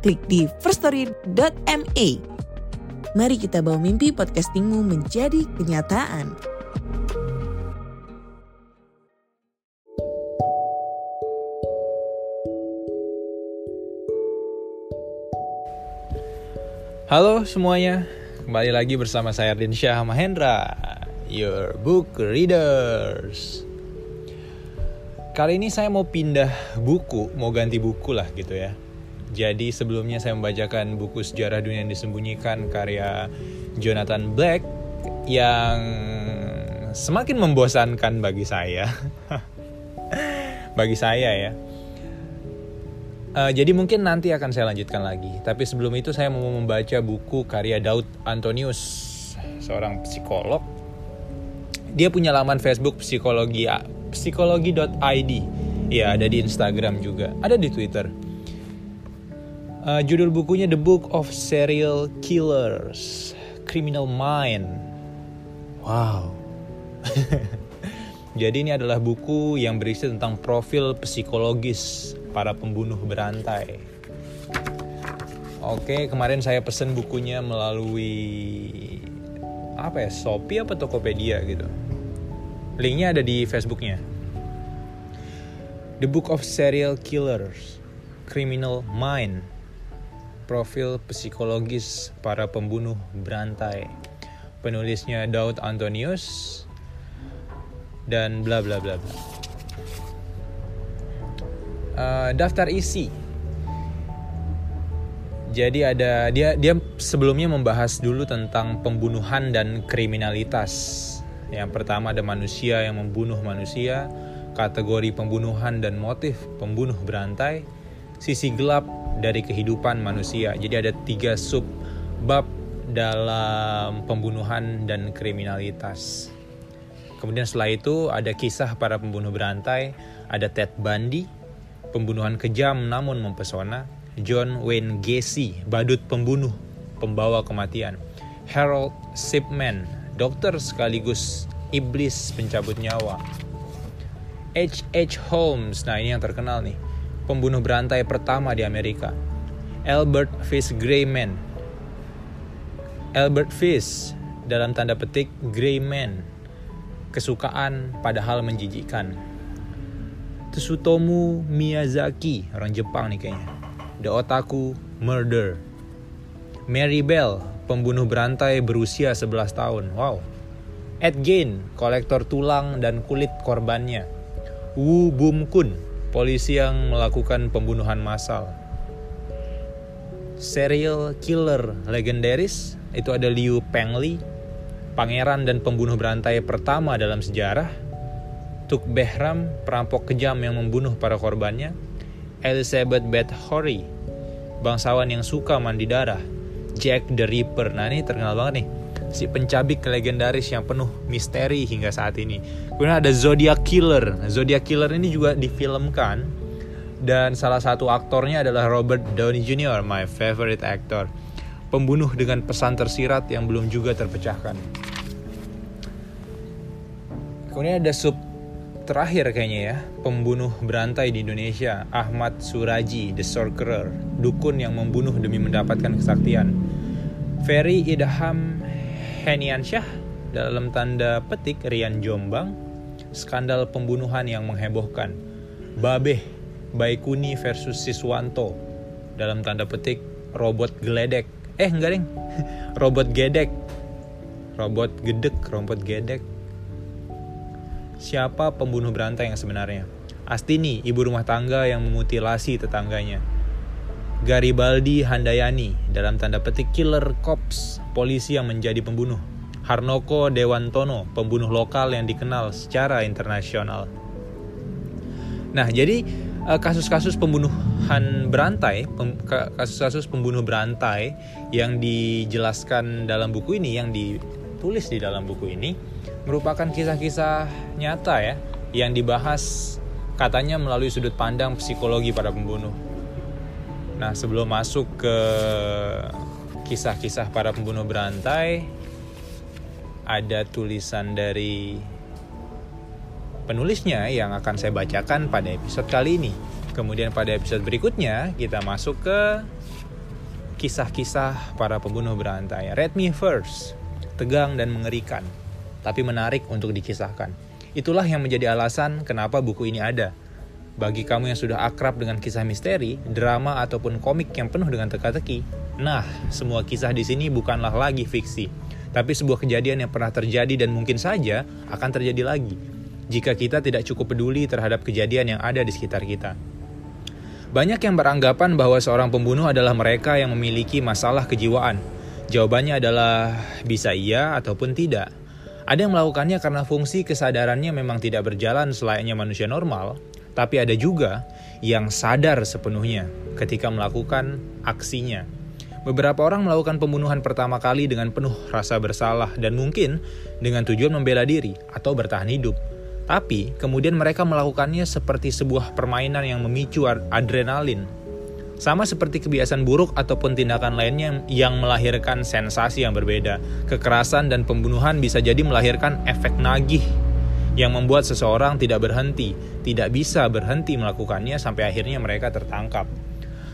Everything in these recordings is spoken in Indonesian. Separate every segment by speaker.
Speaker 1: klik di firststory.me. Mari kita bawa mimpi podcastingmu menjadi kenyataan.
Speaker 2: Halo semuanya, kembali lagi bersama saya Ardin Syah Mahendra, your book readers. Kali ini saya mau pindah buku, mau ganti buku lah gitu ya. Jadi sebelumnya saya membacakan buku Sejarah Dunia yang Disembunyikan karya Jonathan Black yang semakin membosankan bagi saya. bagi saya ya. Uh, jadi mungkin nanti akan saya lanjutkan lagi. Tapi sebelum itu saya mau membaca buku karya Daud Antonius, seorang psikolog. Dia punya laman Facebook psikologi psikologi.id. Ya, ada di Instagram juga, ada di Twitter. Uh, judul bukunya The Book of Serial Killers, Criminal Mind. Wow. Jadi ini adalah buku yang berisi tentang profil psikologis para pembunuh berantai. Oke, kemarin saya pesen bukunya melalui apa ya, Shopee apa Tokopedia gitu. Linknya ada di Facebooknya. The Book of Serial Killers, Criminal Mind profil psikologis para pembunuh berantai. Penulisnya Daud Antonius dan bla bla bla bla. Uh, daftar isi. Jadi ada dia dia sebelumnya membahas dulu tentang pembunuhan dan kriminalitas. Yang pertama ada manusia yang membunuh manusia, kategori pembunuhan dan motif pembunuh berantai, sisi gelap dari kehidupan manusia. Jadi ada tiga sub bab dalam pembunuhan dan kriminalitas. Kemudian setelah itu ada kisah para pembunuh berantai, ada Ted Bundy, pembunuhan kejam namun mempesona, John Wayne Gacy, badut pembunuh, pembawa kematian, Harold Shipman, dokter sekaligus iblis pencabut nyawa, H. H. Holmes, nah ini yang terkenal nih, pembunuh berantai pertama di Amerika, Albert Fish Grayman. Albert Fish dalam tanda petik Grayman, kesukaan padahal menjijikkan. Tsutomu Miyazaki, orang Jepang nih kayaknya. The Otaku Murder. Mary Bell, pembunuh berantai berusia 11 tahun. Wow. Ed Gein, kolektor tulang dan kulit korbannya. Wu Bum Kun, polisi yang melakukan pembunuhan massal. Serial killer legendaris itu ada Liu Pengli, pangeran dan pembunuh berantai pertama dalam sejarah. Tuk Behram, perampok kejam yang membunuh para korbannya. Elizabeth Beth bangsawan yang suka mandi darah. Jack the Ripper, nah ini terkenal banget nih si pencabik legendaris yang penuh misteri hingga saat ini. Kemudian ada Zodiac Killer. Zodiac Killer ini juga difilmkan dan salah satu aktornya adalah Robert Downey Jr., my favorite actor. Pembunuh dengan pesan tersirat yang belum juga terpecahkan. Kemudian ada sub terakhir kayaknya ya, pembunuh berantai di Indonesia, Ahmad Suraji, The Sorcerer, dukun yang membunuh demi mendapatkan kesaktian. Ferry Idham Heniansyah dalam tanda petik Rian Jombang skandal pembunuhan yang menghebohkan. Babeh Baikuni versus Siswanto dalam tanda petik robot geledek. Eh enggak deng. Robot gedek. Robot gedek robot gedek. Siapa pembunuh berantai yang sebenarnya? Astini ibu rumah tangga yang memutilasi tetangganya Garibaldi Handayani dalam tanda petik killer cops, polisi yang menjadi pembunuh. Harnoko Dewantono, pembunuh lokal yang dikenal secara internasional. Nah, jadi eh, kasus-kasus pembunuhan berantai, kasus-kasus pembunuh berantai yang dijelaskan dalam buku ini, yang ditulis di dalam buku ini, merupakan kisah-kisah nyata ya, yang dibahas katanya melalui sudut pandang psikologi para pembunuh. Nah, sebelum masuk ke kisah-kisah para pembunuh berantai, ada tulisan dari penulisnya yang akan saya bacakan pada episode kali ini. Kemudian pada episode berikutnya kita masuk ke kisah-kisah para pembunuh berantai. Read Me First, tegang dan mengerikan, tapi menarik untuk dikisahkan. Itulah yang menjadi alasan kenapa buku ini ada. Bagi kamu yang sudah akrab dengan kisah misteri, drama ataupun komik yang penuh dengan teka-teki, nah, semua kisah di sini bukanlah lagi fiksi, tapi sebuah kejadian yang pernah terjadi dan mungkin saja akan terjadi lagi jika kita tidak cukup peduli terhadap kejadian yang ada di sekitar kita. Banyak yang beranggapan bahwa seorang pembunuh adalah mereka yang memiliki masalah kejiwaan. Jawabannya adalah bisa iya ataupun tidak. Ada yang melakukannya karena fungsi kesadarannya memang tidak berjalan selayaknya manusia normal, tapi ada juga yang sadar sepenuhnya ketika melakukan aksinya. Beberapa orang melakukan pembunuhan pertama kali dengan penuh rasa bersalah dan mungkin dengan tujuan membela diri atau bertahan hidup. Tapi kemudian mereka melakukannya seperti sebuah permainan yang memicu adrenalin. Sama seperti kebiasaan buruk ataupun tindakan lainnya yang melahirkan sensasi yang berbeda. Kekerasan dan pembunuhan bisa jadi melahirkan efek nagih yang membuat seseorang tidak berhenti, tidak bisa berhenti melakukannya sampai akhirnya mereka tertangkap.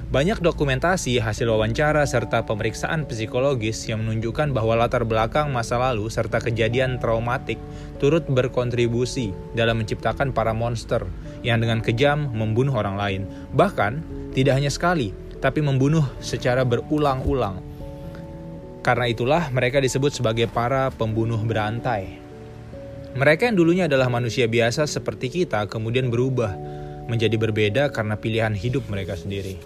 Speaker 2: Banyak dokumentasi, hasil wawancara, serta pemeriksaan psikologis yang menunjukkan bahwa latar belakang masa lalu serta kejadian traumatik turut berkontribusi dalam menciptakan para monster yang dengan kejam membunuh orang lain. Bahkan, tidak hanya sekali, tapi membunuh secara berulang-ulang. Karena itulah mereka disebut sebagai para pembunuh berantai. Mereka yang dulunya adalah manusia biasa seperti kita kemudian berubah menjadi berbeda karena pilihan hidup mereka sendiri.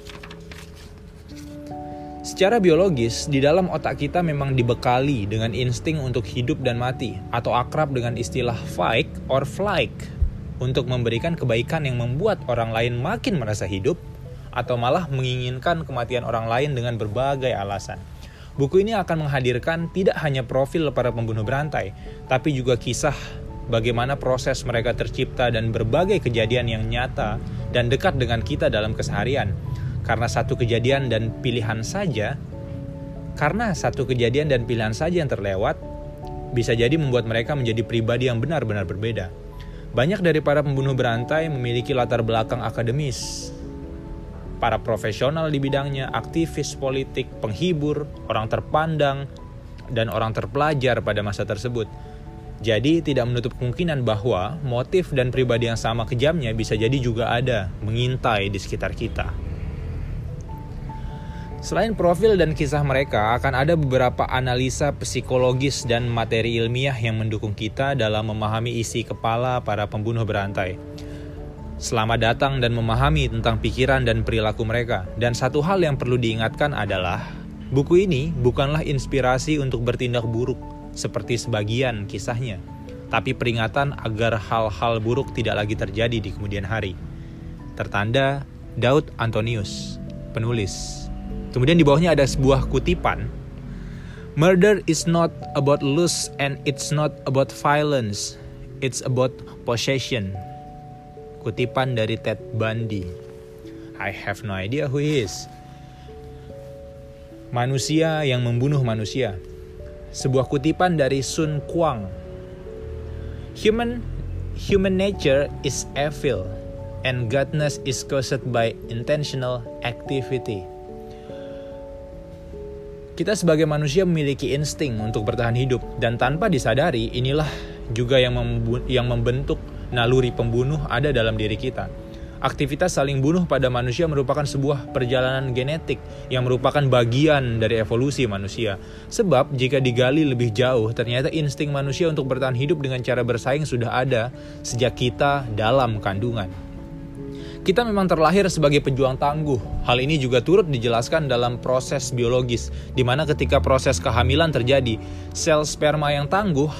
Speaker 2: Secara biologis, di dalam otak kita memang dibekali dengan insting untuk hidup dan mati, atau akrab dengan istilah fight or flight, untuk memberikan kebaikan yang membuat orang lain makin merasa hidup, atau malah menginginkan kematian orang lain dengan berbagai alasan. Buku ini akan menghadirkan tidak hanya profil para pembunuh berantai, tapi juga kisah bagaimana proses mereka tercipta dan berbagai kejadian yang nyata dan dekat dengan kita dalam keseharian karena satu kejadian dan pilihan saja, karena satu kejadian dan pilihan saja yang terlewat, bisa jadi membuat mereka menjadi pribadi yang benar-benar berbeda. Banyak dari para pembunuh berantai memiliki latar belakang akademis. Para profesional di bidangnya, aktivis politik, penghibur, orang terpandang, dan orang terpelajar pada masa tersebut. Jadi tidak menutup kemungkinan bahwa motif dan pribadi yang sama kejamnya bisa jadi juga ada mengintai di sekitar kita. Selain profil dan kisah mereka, akan ada beberapa analisa psikologis dan materi ilmiah yang mendukung kita dalam memahami isi kepala para pembunuh berantai. Selamat datang dan memahami tentang pikiran dan perilaku mereka. Dan satu hal yang perlu diingatkan adalah, buku ini bukanlah inspirasi untuk bertindak buruk seperti sebagian kisahnya, tapi peringatan agar hal-hal buruk tidak lagi terjadi di kemudian hari. Tertanda Daud Antonius, penulis. Kemudian di bawahnya ada sebuah kutipan. Murder is not about lust and it's not about violence. It's about possession. Kutipan dari Ted Bundy. I have no idea who he is. Manusia yang membunuh manusia. Sebuah kutipan dari Sun Kwang. Human human nature is evil and godness is caused by intentional activity. Kita sebagai manusia memiliki insting untuk bertahan hidup dan tanpa disadari inilah juga yang membentuk naluri pembunuh ada dalam diri kita. Aktivitas saling bunuh pada manusia merupakan sebuah perjalanan genetik yang merupakan bagian dari evolusi manusia. Sebab jika digali lebih jauh, ternyata insting manusia untuk bertahan hidup dengan cara bersaing sudah ada sejak kita dalam kandungan. Kita memang terlahir sebagai pejuang tangguh. Hal ini juga turut dijelaskan dalam proses biologis, di mana ketika proses kehamilan terjadi, sel sperma yang tangguh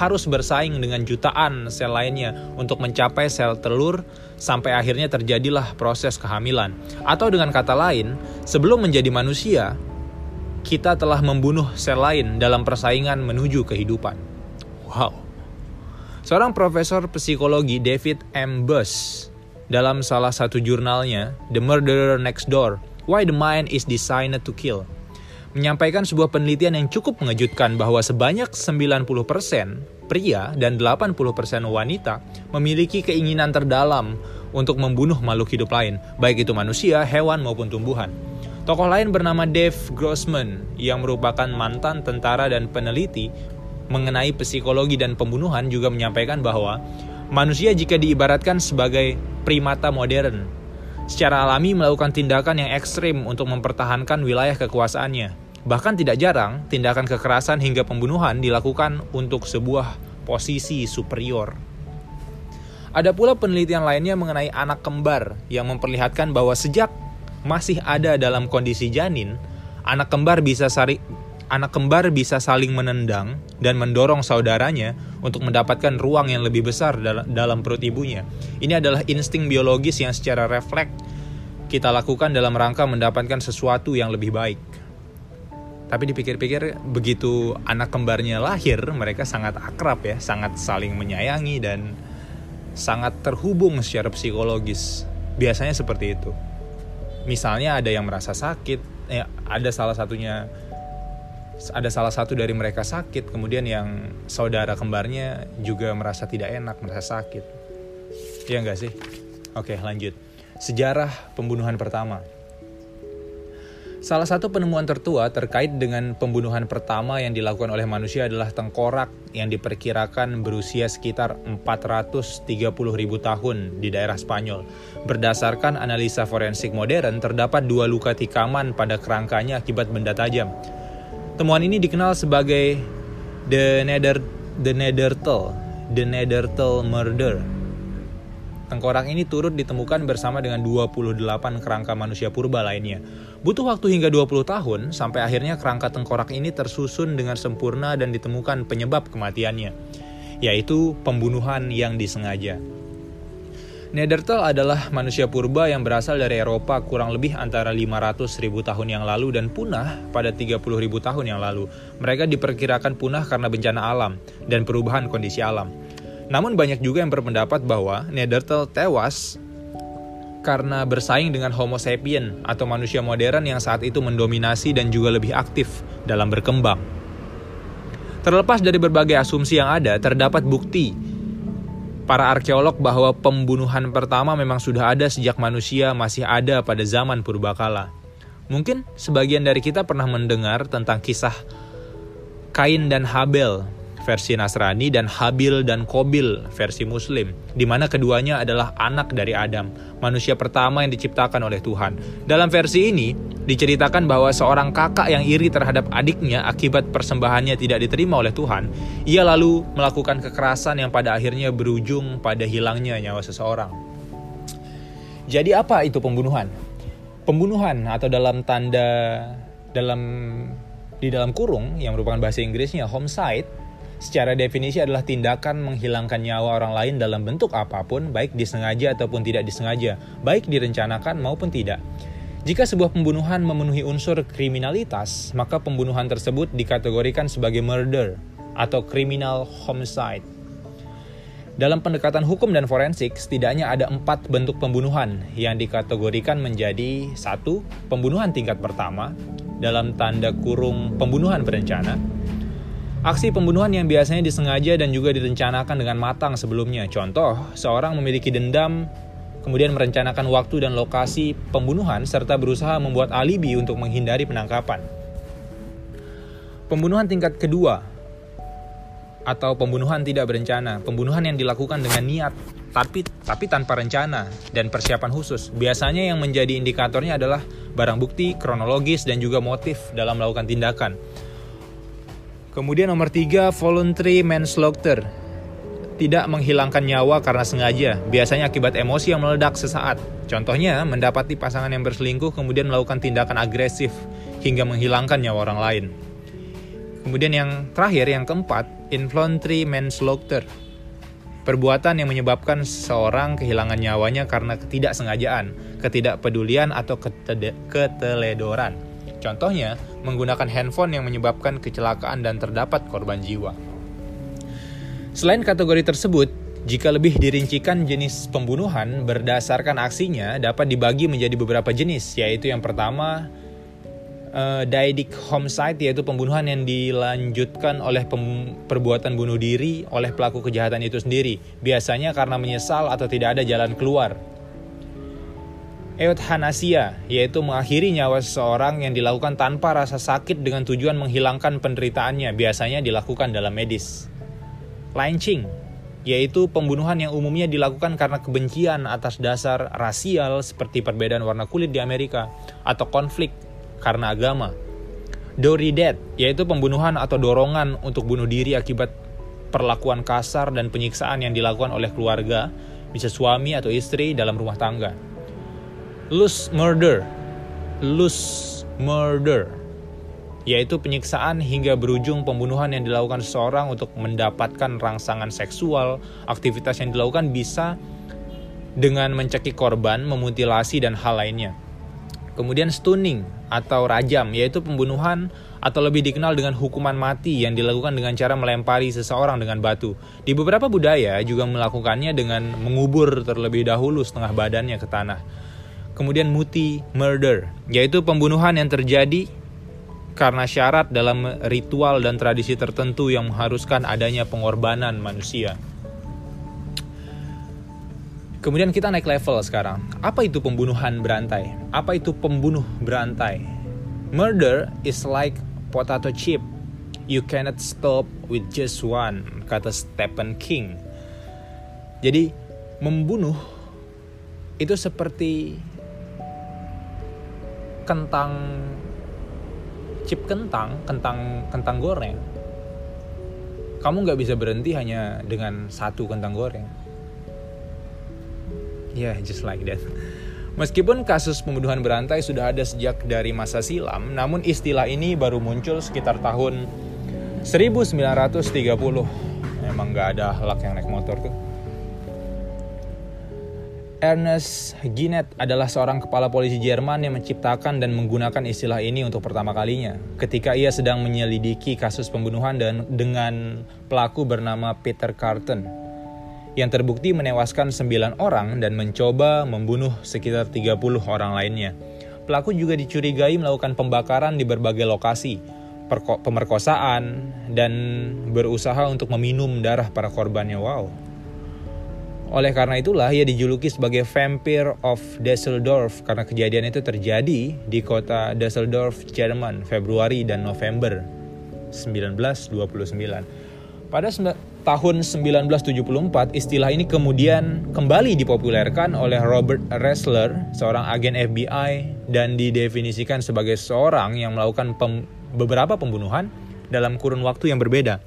Speaker 2: harus bersaing dengan jutaan sel lainnya untuk mencapai sel telur sampai akhirnya terjadilah proses kehamilan. Atau dengan kata lain, sebelum menjadi manusia, kita telah membunuh sel lain dalam persaingan menuju kehidupan. Wow. Seorang profesor psikologi David M. Buss dalam salah satu jurnalnya, The Murderer Next Door, Why the Mind is Designed to Kill, menyampaikan sebuah penelitian yang cukup mengejutkan bahwa sebanyak 90% pria dan 80% wanita memiliki keinginan terdalam untuk membunuh makhluk hidup lain, baik itu manusia, hewan maupun tumbuhan. Tokoh lain bernama Dave Grossman yang merupakan mantan tentara dan peneliti mengenai psikologi dan pembunuhan juga menyampaikan bahwa manusia jika diibaratkan sebagai primata modern. Secara alami melakukan tindakan yang ekstrim untuk mempertahankan wilayah kekuasaannya. Bahkan tidak jarang, tindakan kekerasan hingga pembunuhan dilakukan untuk sebuah posisi superior. Ada pula penelitian lainnya mengenai anak kembar yang memperlihatkan bahwa sejak masih ada dalam kondisi janin, anak kembar bisa sari, anak kembar bisa saling menendang dan mendorong saudaranya untuk mendapatkan ruang yang lebih besar dalam perut ibunya. Ini adalah insting biologis yang secara refleks kita lakukan dalam rangka mendapatkan sesuatu yang lebih baik. Tapi dipikir-pikir begitu anak kembarnya lahir, mereka sangat akrab ya, sangat saling menyayangi dan sangat terhubung secara psikologis. Biasanya seperti itu. Misalnya ada yang merasa sakit, eh, ada salah satunya ada salah satu dari mereka sakit, kemudian yang saudara kembarnya juga merasa tidak enak, merasa sakit. Iya enggak sih? Oke, lanjut. Sejarah pembunuhan pertama. Salah satu penemuan tertua terkait dengan pembunuhan pertama yang dilakukan oleh manusia adalah tengkorak yang diperkirakan berusia sekitar 430 ribu tahun di daerah Spanyol. Berdasarkan analisa forensik modern, terdapat dua luka tikaman pada kerangkanya akibat benda tajam. Temuan ini dikenal sebagai The Nether The Nethertal, The Nethertal Murder. Tengkorak ini turut ditemukan bersama dengan 28 kerangka manusia purba lainnya. Butuh waktu hingga 20 tahun sampai akhirnya kerangka tengkorak ini tersusun dengan sempurna dan ditemukan penyebab kematiannya, yaitu pembunuhan yang disengaja. Neanderthal adalah manusia purba yang berasal dari Eropa kurang lebih antara 500 ribu tahun yang lalu dan punah pada 30 ribu tahun yang lalu. Mereka diperkirakan punah karena bencana alam dan perubahan kondisi alam. Namun banyak juga yang berpendapat bahwa Neanderthal tewas karena bersaing dengan Homo sapien atau manusia modern yang saat itu mendominasi dan juga lebih aktif dalam berkembang. Terlepas dari berbagai asumsi yang ada, terdapat bukti para arkeolog bahwa pembunuhan pertama memang sudah ada sejak manusia masih ada pada zaman purbakala. Mungkin sebagian dari kita pernah mendengar tentang kisah Kain dan Habel versi Nasrani dan Habil dan Kobil versi Muslim, di mana keduanya adalah anak dari Adam, manusia pertama yang diciptakan oleh Tuhan. Dalam versi ini, diceritakan bahwa seorang kakak yang iri terhadap adiknya akibat persembahannya tidak diterima oleh Tuhan, ia lalu melakukan kekerasan yang pada akhirnya berujung pada hilangnya nyawa seseorang. Jadi apa itu pembunuhan? Pembunuhan atau dalam tanda dalam di dalam kurung yang merupakan bahasa Inggrisnya homicide secara definisi adalah tindakan menghilangkan nyawa orang lain dalam bentuk apa pun, baik disengaja ataupun tidak disengaja, baik direncanakan maupun tidak. Jika sebuah pembunuhan memenuhi unsur kriminalitas, maka pembunuhan tersebut dikategorikan sebagai murder atau criminal homicide. Dalam pendekatan hukum dan forensik, setidaknya ada empat bentuk pembunuhan yang dikategorikan menjadi satu pembunuhan tingkat pertama dalam tanda kurung pembunuhan berencana, Aksi pembunuhan yang biasanya disengaja dan juga direncanakan dengan matang sebelumnya. Contoh, seorang memiliki dendam, kemudian merencanakan waktu dan lokasi pembunuhan serta berusaha membuat alibi untuk menghindari penangkapan. Pembunuhan tingkat kedua atau pembunuhan tidak berencana, pembunuhan yang dilakukan dengan niat tapi tapi tanpa rencana dan persiapan khusus. Biasanya yang menjadi indikatornya adalah barang bukti, kronologis dan juga motif dalam melakukan tindakan. Kemudian nomor tiga, voluntary manslaughter. tidak menghilangkan nyawa karena sengaja, biasanya akibat emosi yang meledak sesaat. Contohnya, mendapati pasangan yang berselingkuh kemudian melakukan tindakan agresif hingga menghilangkan nyawa orang lain. Kemudian yang terakhir, yang keempat, involuntary manslaughter. Perbuatan yang menyebabkan seseorang kehilangan nyawanya karena ketidaksengajaan, ketidakpedulian, atau keteledoran. Contohnya, menggunakan handphone yang menyebabkan kecelakaan dan terdapat korban jiwa. Selain kategori tersebut, jika lebih dirincikan jenis pembunuhan berdasarkan aksinya dapat dibagi menjadi beberapa jenis, yaitu yang pertama uh, daidic homicide yaitu pembunuhan yang dilanjutkan oleh perbuatan bunuh diri oleh pelaku kejahatan itu sendiri, biasanya karena menyesal atau tidak ada jalan keluar. Euthanasia, yaitu mengakhiri nyawa seseorang yang dilakukan tanpa rasa sakit dengan tujuan menghilangkan penderitaannya, biasanya dilakukan dalam medis lynching, yaitu pembunuhan yang umumnya dilakukan karena kebencian atas dasar rasial seperti perbedaan warna kulit di Amerika atau konflik karena agama. Dory death, yaitu pembunuhan atau dorongan untuk bunuh diri akibat perlakuan kasar dan penyiksaan yang dilakukan oleh keluarga, bisa suami atau istri dalam rumah tangga. Loose murder, loose murder, yaitu penyiksaan hingga berujung pembunuhan yang dilakukan seseorang untuk mendapatkan rangsangan seksual. Aktivitas yang dilakukan bisa dengan mencekik korban, memutilasi, dan hal lainnya. Kemudian stunning atau rajam, yaitu pembunuhan atau lebih dikenal dengan hukuman mati yang dilakukan dengan cara melempari seseorang dengan batu. Di beberapa budaya juga melakukannya dengan mengubur terlebih dahulu setengah badannya ke tanah. Kemudian muti murder, yaitu pembunuhan yang terjadi karena syarat dalam ritual dan tradisi tertentu yang mengharuskan adanya pengorbanan manusia. Kemudian kita naik level sekarang. Apa itu pembunuhan berantai? Apa itu pembunuh berantai? Murder is like potato chip. You cannot stop with just one, kata Stephen King. Jadi, membunuh itu seperti kentang chip kentang, kentang kentang goreng, kamu nggak bisa berhenti hanya dengan satu kentang goreng. Ya, yeah, just like that. Meskipun kasus pembunuhan berantai sudah ada sejak dari masa silam, namun istilah ini baru muncul sekitar tahun 1930. Emang nggak ada halak yang naik motor tuh. Ernest Ginet adalah seorang kepala polisi Jerman yang menciptakan dan menggunakan istilah ini untuk pertama kalinya ketika ia sedang menyelidiki kasus pembunuhan dan dengan pelaku bernama Peter Carton yang terbukti menewaskan 9 orang dan mencoba membunuh sekitar 30 orang lainnya. Pelaku juga dicurigai melakukan pembakaran di berbagai lokasi, pemerkosaan, dan berusaha untuk meminum darah para korbannya. Wow, oleh karena itulah ia dijuluki sebagai Vampire of Düsseldorf karena kejadian itu terjadi di kota Düsseldorf, Jerman, Februari dan November 1929. Pada tahun 1974, istilah ini kemudian kembali dipopulerkan oleh Robert Ressler, seorang agen FBI, dan didefinisikan sebagai seorang yang melakukan pem beberapa pembunuhan dalam kurun waktu yang berbeda.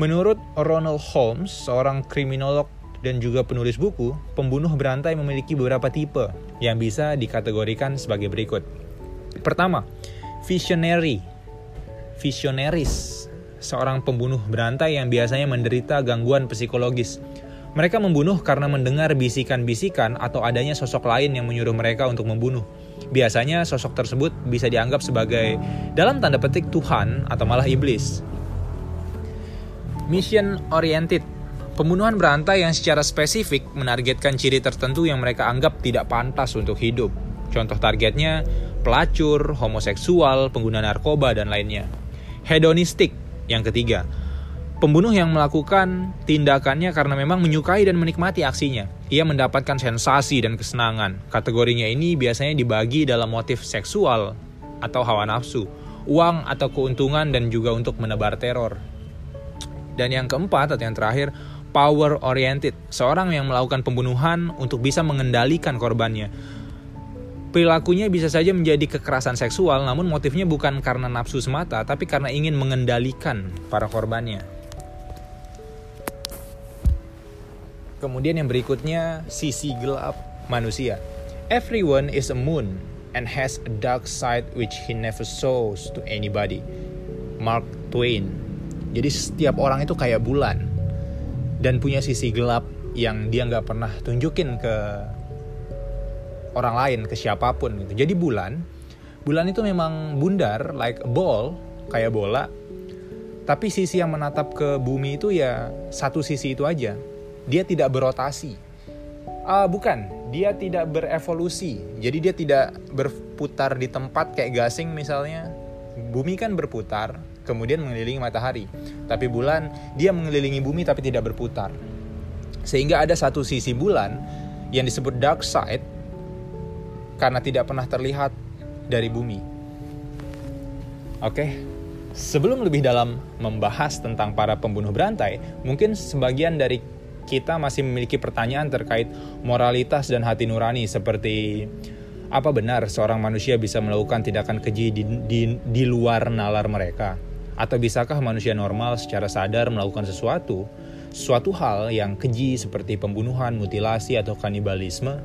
Speaker 2: Menurut Ronald Holmes, seorang kriminolog dan juga penulis buku, pembunuh berantai memiliki beberapa tipe yang bisa dikategorikan sebagai berikut. Pertama, visionary. Visionaris, seorang pembunuh berantai yang biasanya menderita gangguan psikologis. Mereka membunuh karena mendengar bisikan-bisikan atau adanya sosok lain yang menyuruh mereka untuk membunuh. Biasanya sosok tersebut bisa dianggap sebagai dalam tanda petik Tuhan atau malah iblis. Mission oriented Pembunuhan berantai yang secara spesifik menargetkan ciri tertentu yang mereka anggap tidak pantas untuk hidup. Contoh targetnya pelacur, homoseksual, pengguna narkoba, dan lainnya. Hedonistik yang ketiga, pembunuh yang melakukan tindakannya karena memang menyukai dan menikmati aksinya. Ia mendapatkan sensasi dan kesenangan. Kategorinya ini biasanya dibagi dalam motif seksual atau hawa nafsu, uang atau keuntungan, dan juga untuk menebar teror. Dan yang keempat atau yang terakhir, power oriented, seorang yang melakukan pembunuhan untuk bisa mengendalikan korbannya. Perilakunya bisa saja menjadi kekerasan seksual, namun motifnya bukan karena nafsu semata, tapi karena ingin mengendalikan para korbannya. Kemudian yang berikutnya sisi gelap manusia. Everyone is a moon and has a dark side which he never shows to anybody. Mark Twain. Jadi setiap orang itu kayak bulan dan punya sisi gelap yang dia nggak pernah tunjukin ke orang lain, ke siapa pun gitu. Jadi bulan, bulan itu memang bundar like a ball, kayak bola. Tapi sisi yang menatap ke bumi itu ya satu sisi itu aja. Dia tidak berotasi. Uh, bukan, dia tidak berevolusi. Jadi dia tidak berputar di tempat kayak gasing misalnya. Bumi kan berputar, kemudian mengelilingi matahari. Tapi bulan dia mengelilingi bumi tapi tidak berputar. Sehingga ada satu sisi bulan yang disebut dark side karena tidak pernah terlihat dari bumi. Oke. Sebelum lebih dalam membahas tentang para pembunuh berantai, mungkin sebagian dari kita masih memiliki pertanyaan terkait moralitas dan hati nurani seperti apa benar seorang manusia bisa melakukan tindakan keji di, di, di luar nalar mereka? Atau bisakah manusia normal secara sadar melakukan sesuatu, suatu hal yang keji seperti pembunuhan, mutilasi, atau kanibalisme?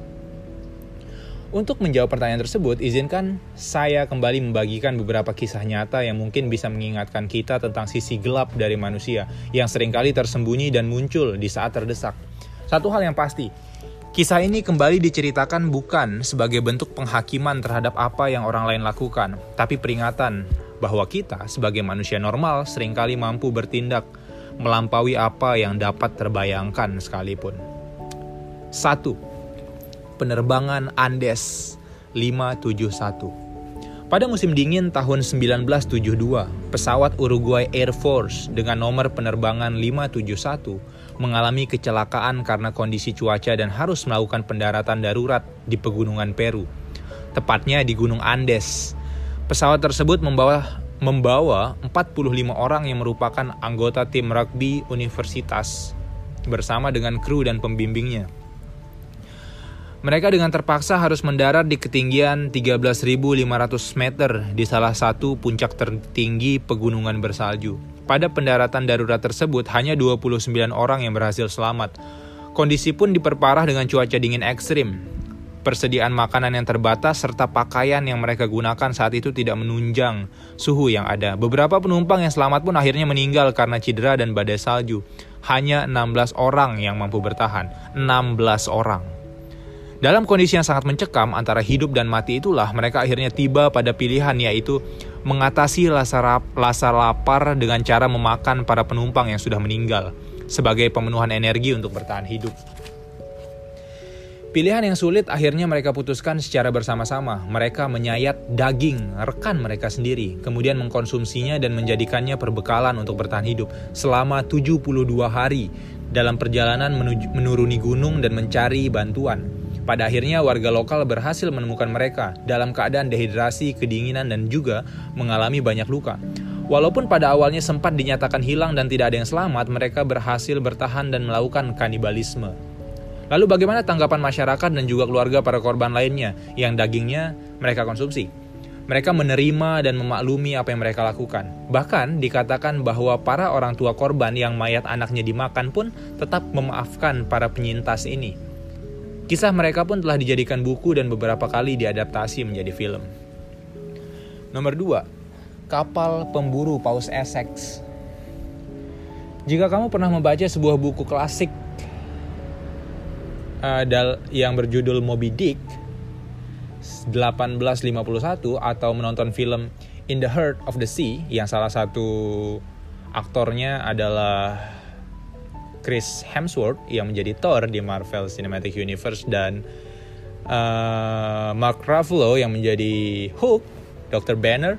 Speaker 2: Untuk menjawab pertanyaan tersebut, izinkan saya kembali membagikan beberapa kisah nyata yang mungkin bisa mengingatkan kita tentang sisi gelap dari manusia yang sering kali tersembunyi dan muncul di saat terdesak. Satu hal yang pasti, kisah ini kembali diceritakan bukan sebagai bentuk penghakiman terhadap apa yang orang lain lakukan, tapi peringatan bahwa kita sebagai manusia normal sering kali mampu bertindak melampaui apa yang dapat terbayangkan sekalipun. Satu, penerbangan Andes 571. Pada musim dingin tahun 1972, pesawat Uruguay Air Force dengan nomor penerbangan 571 mengalami kecelakaan karena kondisi cuaca dan harus melakukan pendaratan darurat di pegunungan Peru, tepatnya di Gunung Andes. Pesawat tersebut membawa membawa 45 orang yang merupakan anggota tim rugby universitas bersama dengan kru dan pembimbingnya. Mereka dengan terpaksa harus mendarat di ketinggian 13.500 meter di salah satu puncak tertinggi pegunungan bersalju. Pada pendaratan darurat tersebut, hanya 29 orang yang berhasil selamat. Kondisi pun diperparah dengan cuaca dingin ekstrim. Persediaan makanan yang terbatas serta pakaian yang mereka gunakan saat itu tidak menunjang suhu yang ada. Beberapa penumpang yang selamat pun akhirnya meninggal karena cedera dan badai salju. Hanya 16 orang yang mampu bertahan. 16 orang. Dalam kondisi yang sangat mencekam antara hidup dan mati itulah mereka akhirnya tiba pada pilihan yaitu mengatasi rasa, lapar dengan cara memakan para penumpang yang sudah meninggal sebagai pemenuhan energi untuk bertahan hidup. Pilihan yang sulit akhirnya mereka putuskan secara bersama-sama. Mereka menyayat daging rekan mereka sendiri, kemudian mengkonsumsinya dan menjadikannya perbekalan untuk bertahan hidup selama 72 hari dalam perjalanan menuruni gunung dan mencari bantuan. Pada akhirnya warga lokal berhasil menemukan mereka dalam keadaan dehidrasi, kedinginan, dan juga mengalami banyak luka. Walaupun pada awalnya sempat dinyatakan hilang dan tidak ada yang selamat, mereka berhasil bertahan dan melakukan kanibalisme. Lalu bagaimana tanggapan masyarakat dan juga keluarga para korban lainnya yang dagingnya mereka konsumsi? Mereka menerima dan memaklumi apa yang mereka lakukan. Bahkan dikatakan bahwa para orang tua korban yang mayat anaknya dimakan pun tetap memaafkan para penyintas ini. Kisah mereka pun telah dijadikan buku dan beberapa kali diadaptasi menjadi film. Nomor 2. Kapal Pemburu Paus Essex Jika kamu pernah membaca sebuah buku klasik uh, yang berjudul Moby Dick 1851 atau menonton film In the Heart of the Sea yang salah satu aktornya adalah Chris Hemsworth yang menjadi Thor di Marvel Cinematic Universe dan uh, Mark Ruffalo yang menjadi Hulk, Dr. Banner,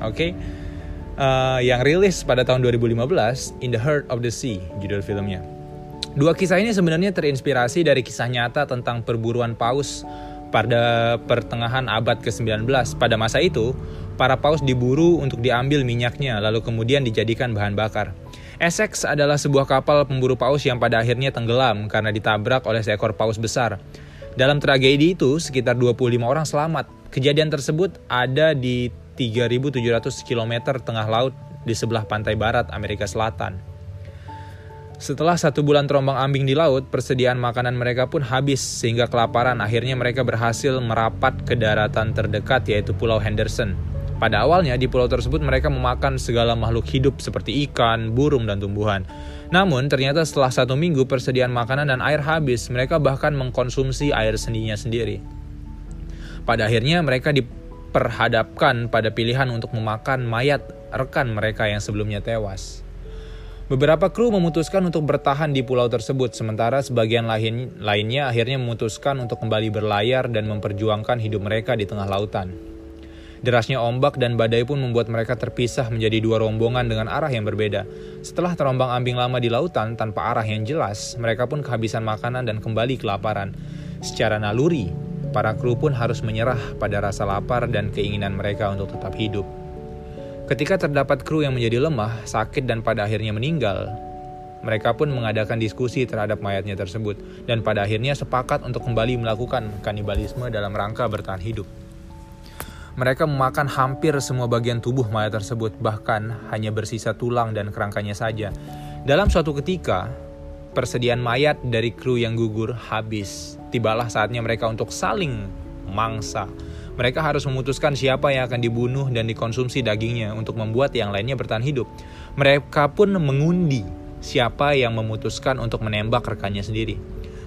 Speaker 2: oke, okay? uh, yang rilis pada tahun 2015, In the Heart of the Sea, judul filmnya. Dua kisah ini sebenarnya terinspirasi dari kisah nyata tentang perburuan paus pada pertengahan abad ke-19. Pada masa itu, para paus diburu untuk diambil minyaknya, lalu kemudian dijadikan bahan bakar. Essex adalah sebuah kapal pemburu paus yang pada akhirnya tenggelam karena ditabrak oleh seekor paus besar. Dalam tragedi itu, sekitar 25 orang selamat. Kejadian tersebut ada di 3.700 km tengah laut di sebelah pantai barat Amerika Selatan. Setelah satu bulan terombang ambing di laut, persediaan makanan mereka pun habis sehingga kelaparan. Akhirnya mereka berhasil merapat ke daratan terdekat yaitu Pulau Henderson. Pada awalnya di pulau tersebut mereka memakan segala makhluk hidup seperti ikan, burung, dan tumbuhan. Namun ternyata setelah satu minggu persediaan makanan dan air habis, mereka bahkan mengkonsumsi air sendinya sendiri. Pada akhirnya mereka diperhadapkan pada pilihan untuk memakan mayat rekan mereka yang sebelumnya tewas. Beberapa kru memutuskan untuk bertahan di pulau tersebut, sementara sebagian lain, lainnya akhirnya memutuskan untuk kembali berlayar dan memperjuangkan hidup mereka di tengah lautan. Derasnya ombak dan badai pun membuat mereka terpisah menjadi dua rombongan dengan arah yang berbeda. Setelah terombang ambing lama di lautan tanpa arah yang jelas, mereka pun kehabisan makanan dan kembali kelaparan. Secara naluri, para kru pun harus menyerah pada rasa lapar dan keinginan mereka untuk tetap hidup. Ketika terdapat kru yang menjadi lemah, sakit, dan pada akhirnya meninggal, mereka pun mengadakan diskusi terhadap mayatnya tersebut dan pada akhirnya sepakat untuk kembali melakukan kanibalisme dalam rangka bertahan hidup. Mereka memakan hampir semua bagian tubuh mayat tersebut, bahkan hanya bersisa tulang dan kerangkanya saja. Dalam suatu ketika, persediaan mayat dari kru yang gugur habis. Tibalah saatnya mereka untuk saling mangsa mereka harus memutuskan siapa yang akan dibunuh dan dikonsumsi dagingnya untuk membuat yang lainnya bertahan hidup. Mereka pun mengundi siapa yang memutuskan untuk menembak rekannya sendiri.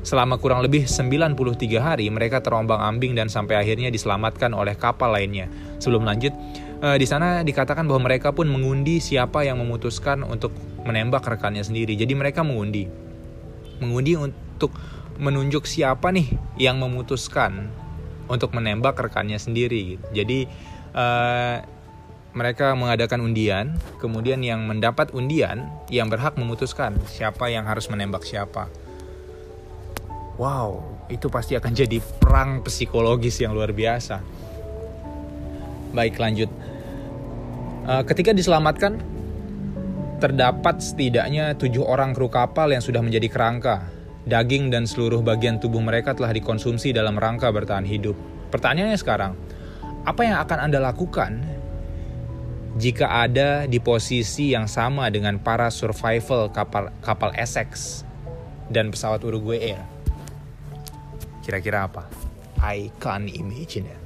Speaker 2: Selama kurang lebih 93 hari, mereka terombang ambing dan sampai akhirnya diselamatkan oleh kapal lainnya. Sebelum lanjut, eh, di sana dikatakan bahwa mereka pun mengundi siapa yang memutuskan untuk menembak rekannya sendiri. Jadi mereka mengundi. Mengundi untuk menunjuk siapa nih yang memutuskan untuk menembak rekannya sendiri. Jadi uh, mereka mengadakan undian, kemudian yang mendapat undian yang berhak memutuskan siapa yang harus menembak siapa. Wow, itu pasti akan jadi perang psikologis yang luar biasa. Baik, lanjut. Uh, ketika diselamatkan, terdapat setidaknya tujuh orang kru kapal yang sudah menjadi kerangka daging dan seluruh bagian tubuh mereka telah dikonsumsi dalam rangka bertahan hidup. Pertanyaannya sekarang, apa yang akan Anda lakukan jika ada di posisi yang sama dengan para survival kapal kapal Essex dan pesawat Uruguay Air? Kira-kira apa? I can't imagine it.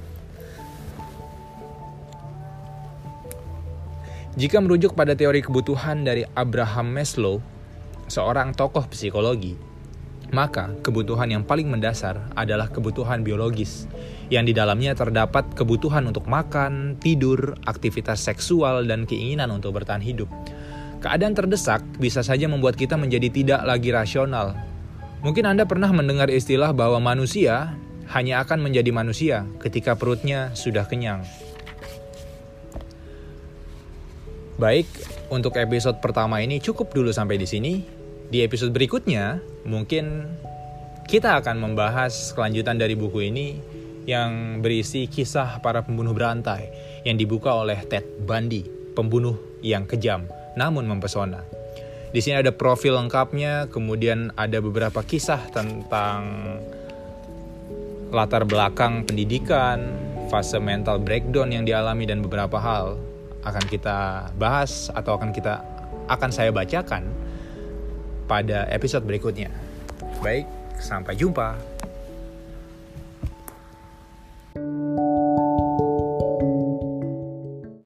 Speaker 2: Jika merujuk pada teori kebutuhan dari Abraham Maslow, seorang tokoh psikologi, maka, kebutuhan yang paling mendasar adalah kebutuhan biologis, yang di dalamnya terdapat kebutuhan untuk makan, tidur, aktivitas seksual, dan keinginan untuk bertahan hidup. Keadaan terdesak bisa saja membuat kita menjadi tidak lagi rasional. Mungkin Anda pernah mendengar istilah bahwa manusia hanya akan menjadi manusia ketika perutnya sudah kenyang. Baik, untuk episode pertama ini cukup dulu sampai di sini. Di episode berikutnya, mungkin kita akan membahas kelanjutan dari buku ini yang berisi kisah para pembunuh berantai yang dibuka oleh Ted Bundy, pembunuh yang kejam namun mempesona. Di sini ada profil lengkapnya, kemudian ada beberapa kisah tentang latar belakang pendidikan, fase mental breakdown yang dialami dan beberapa hal akan kita bahas atau akan kita akan saya bacakan pada episode berikutnya. Baik, sampai jumpa.